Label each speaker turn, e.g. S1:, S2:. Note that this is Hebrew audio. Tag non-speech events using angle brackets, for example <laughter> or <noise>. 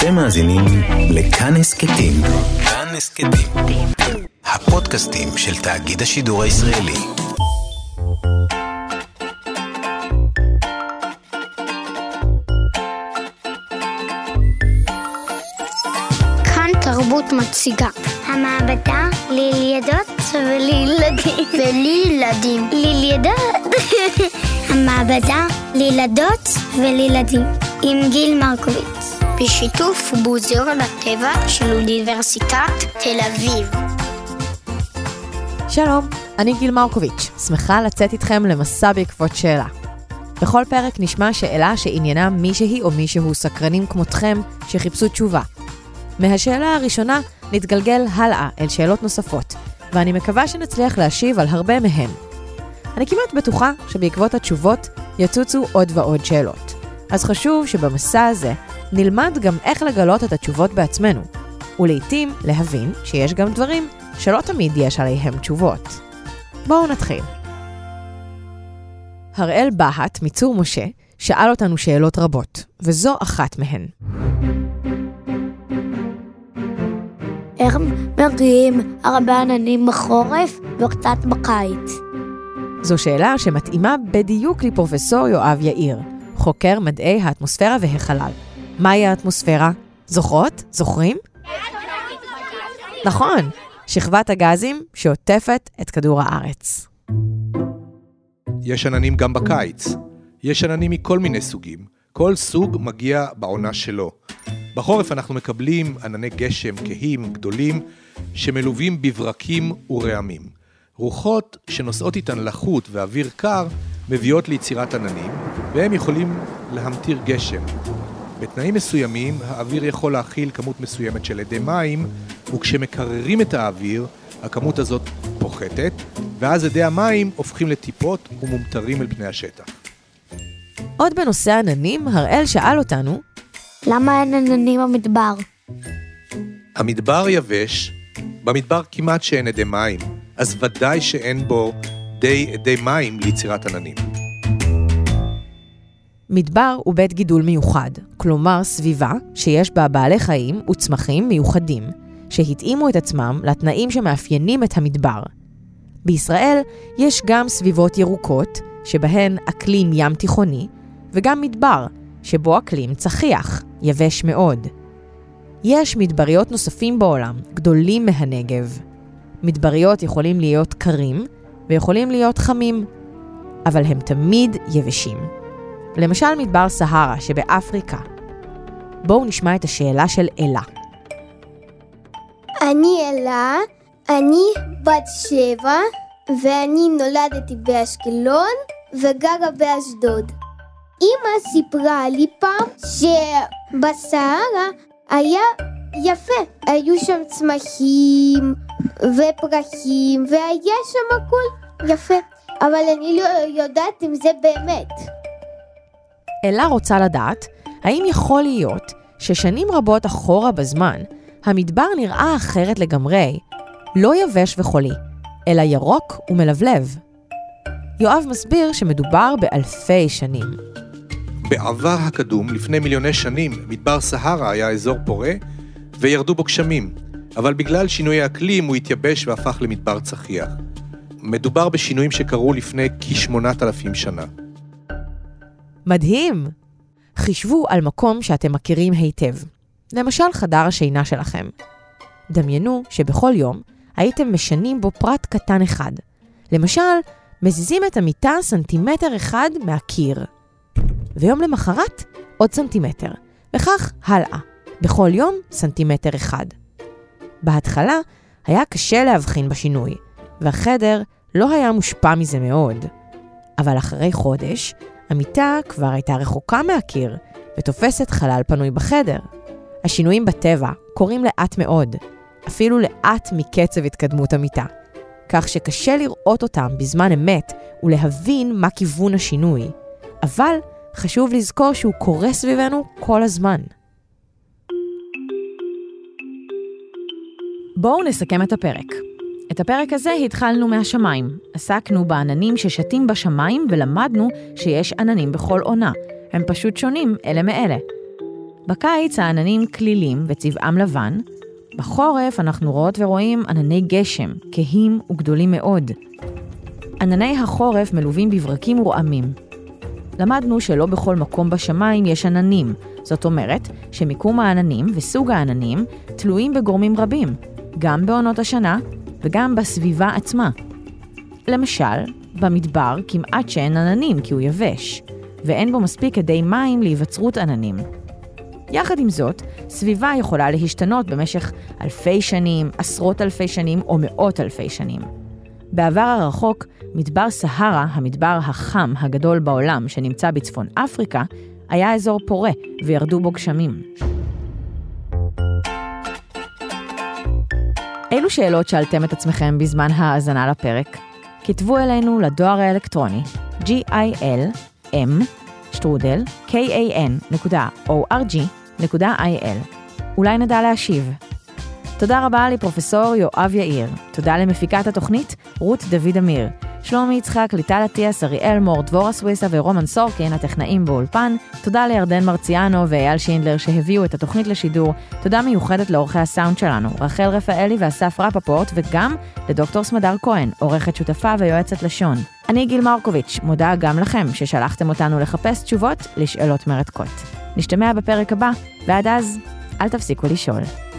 S1: אתם מאזינים לכאן הסכתים. כאן הסכתים. הפודקאסטים של תאגיד השידור הישראלי.
S2: כאן תרבות מציגה. המעבדה לילדות ולילדים. ולילדים. לילדות. <laughs> המעבדה לילדות ולילדים. עם גיל מרקוביץ. בשיתוף מוזיאון הטבע של אוניברסיטת תל אביב.
S3: שלום, אני גיל מרקוביץ', שמחה לצאת איתכם למסע בעקבות שאלה. בכל פרק נשמע שאלה שעניינה מישהי או מישהו סקרנים כמותכם שחיפשו תשובה. מהשאלה הראשונה נתגלגל הלאה אל שאלות נוספות, ואני מקווה שנצליח להשיב על הרבה מהן. אני כמעט בטוחה שבעקבות התשובות יצוצו עוד ועוד שאלות. אז חשוב שבמסע הזה נלמד גם איך לגלות את התשובות בעצמנו, ולעיתים להבין שיש גם דברים שלא תמיד יש עליהם תשובות. בואו נתחיל. הראל בהט מצור משה שאל אותנו שאלות רבות, וזו אחת מהן.
S2: איך מגיעים הרבה עננים בחורף וקצת בקיץ?
S3: זו שאלה שמתאימה בדיוק לפרופסור יואב יאיר, חוקר מדעי האטמוספירה והחלל. מהי האטמוספירה? זוכרות? זוכרים? נכון, שכבת הגזים שעוטפת את כדור הארץ.
S4: יש עננים גם בקיץ. יש עננים מכל מיני סוגים. כל סוג מגיע בעונה שלו. בחורף אנחנו מקבלים ענני גשם כהים, גדולים, שמלווים בברקים ורעמים. רוחות שנושאות איתן לחות ואוויר קר מביאות ליצירת עננים, והם יכולים להמטיר גשם. בתנאים מסוימים האוויר יכול להכיל כמות מסוימת של אדי מים, וכשמקררים את האוויר, הכמות הזאת פוחתת, ואז אדי המים הופכים לטיפות ומומטרים אל פני השטח.
S3: עוד בנושא עננים, הראל שאל אותנו,
S2: למה אין עננים במדבר?
S4: המדבר יבש, במדבר כמעט שאין אדי מים, אז ודאי שאין בו די אדי מים ליצירת עננים.
S3: מדבר הוא בית גידול מיוחד, כלומר סביבה שיש בה בעלי חיים וצמחים מיוחדים, שהתאימו את עצמם לתנאים שמאפיינים את המדבר. בישראל יש גם סביבות ירוקות, שבהן אקלים ים תיכוני, וגם מדבר, שבו אקלים צחיח, יבש מאוד. יש מדבריות נוספים בעולם, גדולים מהנגב. מדבריות יכולים להיות קרים ויכולים להיות חמים, אבל הם תמיד יבשים. למשל מדבר סהרה שבאפריקה. בואו נשמע את השאלה של אלה.
S5: אני אלה, אני בת שבע, ואני נולדתי באשקלון וגרה באשדוד. אמא סיפרה לי פעם שבסהרה היה יפה, היו שם צמחים ופרחים והיה שם הכל יפה, אבל אני לא יודעת אם זה באמת.
S3: אלה רוצה לדעת האם יכול להיות ששנים רבות אחורה בזמן, המדבר נראה אחרת לגמרי, לא יבש וחולי, אלא ירוק ומלבלב. יואב מסביר שמדובר באלפי שנים.
S4: בעבר הקדום, לפני מיליוני שנים, מדבר סהרה היה אזור פורה וירדו בו גשמים, אבל בגלל שינוי האקלים הוא התייבש והפך למדבר צחיח. מדובר בשינויים שקרו לפני כ-8,000 שנה.
S3: מדהים! חישבו על מקום שאתם מכירים היטב, למשל חדר השינה שלכם. דמיינו שבכל יום הייתם משנים בו פרט קטן אחד. למשל, מזיזים את המיטה סנטימטר אחד מהקיר. ויום למחרת, עוד סנטימטר, וכך הלאה. בכל יום, סנטימטר אחד. בהתחלה היה קשה להבחין בשינוי, והחדר לא היה מושפע מזה מאוד. אבל אחרי חודש, המיטה כבר הייתה רחוקה מהקיר, ותופסת חלל פנוי בחדר. השינויים בטבע קורים לאט מאוד, אפילו לאט מקצב התקדמות המיטה, כך שקשה לראות אותם בזמן אמת ולהבין מה כיוון השינוי, אבל חשוב לזכור שהוא קורה סביבנו כל הזמן. בואו נסכם את הפרק. את הפרק הזה התחלנו מהשמיים. עסקנו בעננים ששתים בשמיים ולמדנו שיש עננים בכל עונה. הם פשוט שונים אלה מאלה.
S6: בקיץ העננים כלילים וצבעם לבן, בחורף אנחנו רואות ורואים ענני גשם, כהים וגדולים מאוד. ענני החורף מלווים בברקים ורעמים. למדנו שלא בכל מקום בשמיים יש עננים, זאת אומרת שמיקום העננים וסוג העננים תלויים בגורמים רבים, גם בעונות השנה וגם בסביבה עצמה. למשל, במדבר כמעט שאין עננים כי הוא יבש, ואין בו מספיק אדי מים להיווצרות עננים. יחד עם זאת, סביבה יכולה להשתנות במשך אלפי שנים, עשרות אלפי שנים או מאות אלפי שנים. בעבר הרחוק, מדבר סהרה, המדבר החם הגדול בעולם שנמצא בצפון אפריקה, היה אזור פורה וירדו בו גשמים. אילו שאלות שאלתם את עצמכם בזמן האזנה לפרק? כתבו אלינו לדואר האלקטרוני gil.m שטרודל kan.org.il אולי נדע להשיב. תודה רבה לפרופסור יואב יאיר. תודה למפיקת התוכנית רות דוד אמיר. שלומי יצחק, ליטל אטיאס, אריאל מור, דבורה סוויסה ורומן סורקין, הטכנאים באולפן. תודה לירדן מרציאנו ואייל שינדלר שהביאו את התוכנית לשידור. תודה מיוחדת לאורחי הסאונד שלנו, רחל רפאלי ואסף רפפורט, וגם לדוקטור סמדר כהן, עורכת שותפה ויועצת לשון. אני גיל מרקוביץ', מודה גם לכם ששלחתם אותנו לחפש תשובות לשאלות מרתקות. נשתמע בפרק הבא, ועד אז, אל תפסיקו לשאול.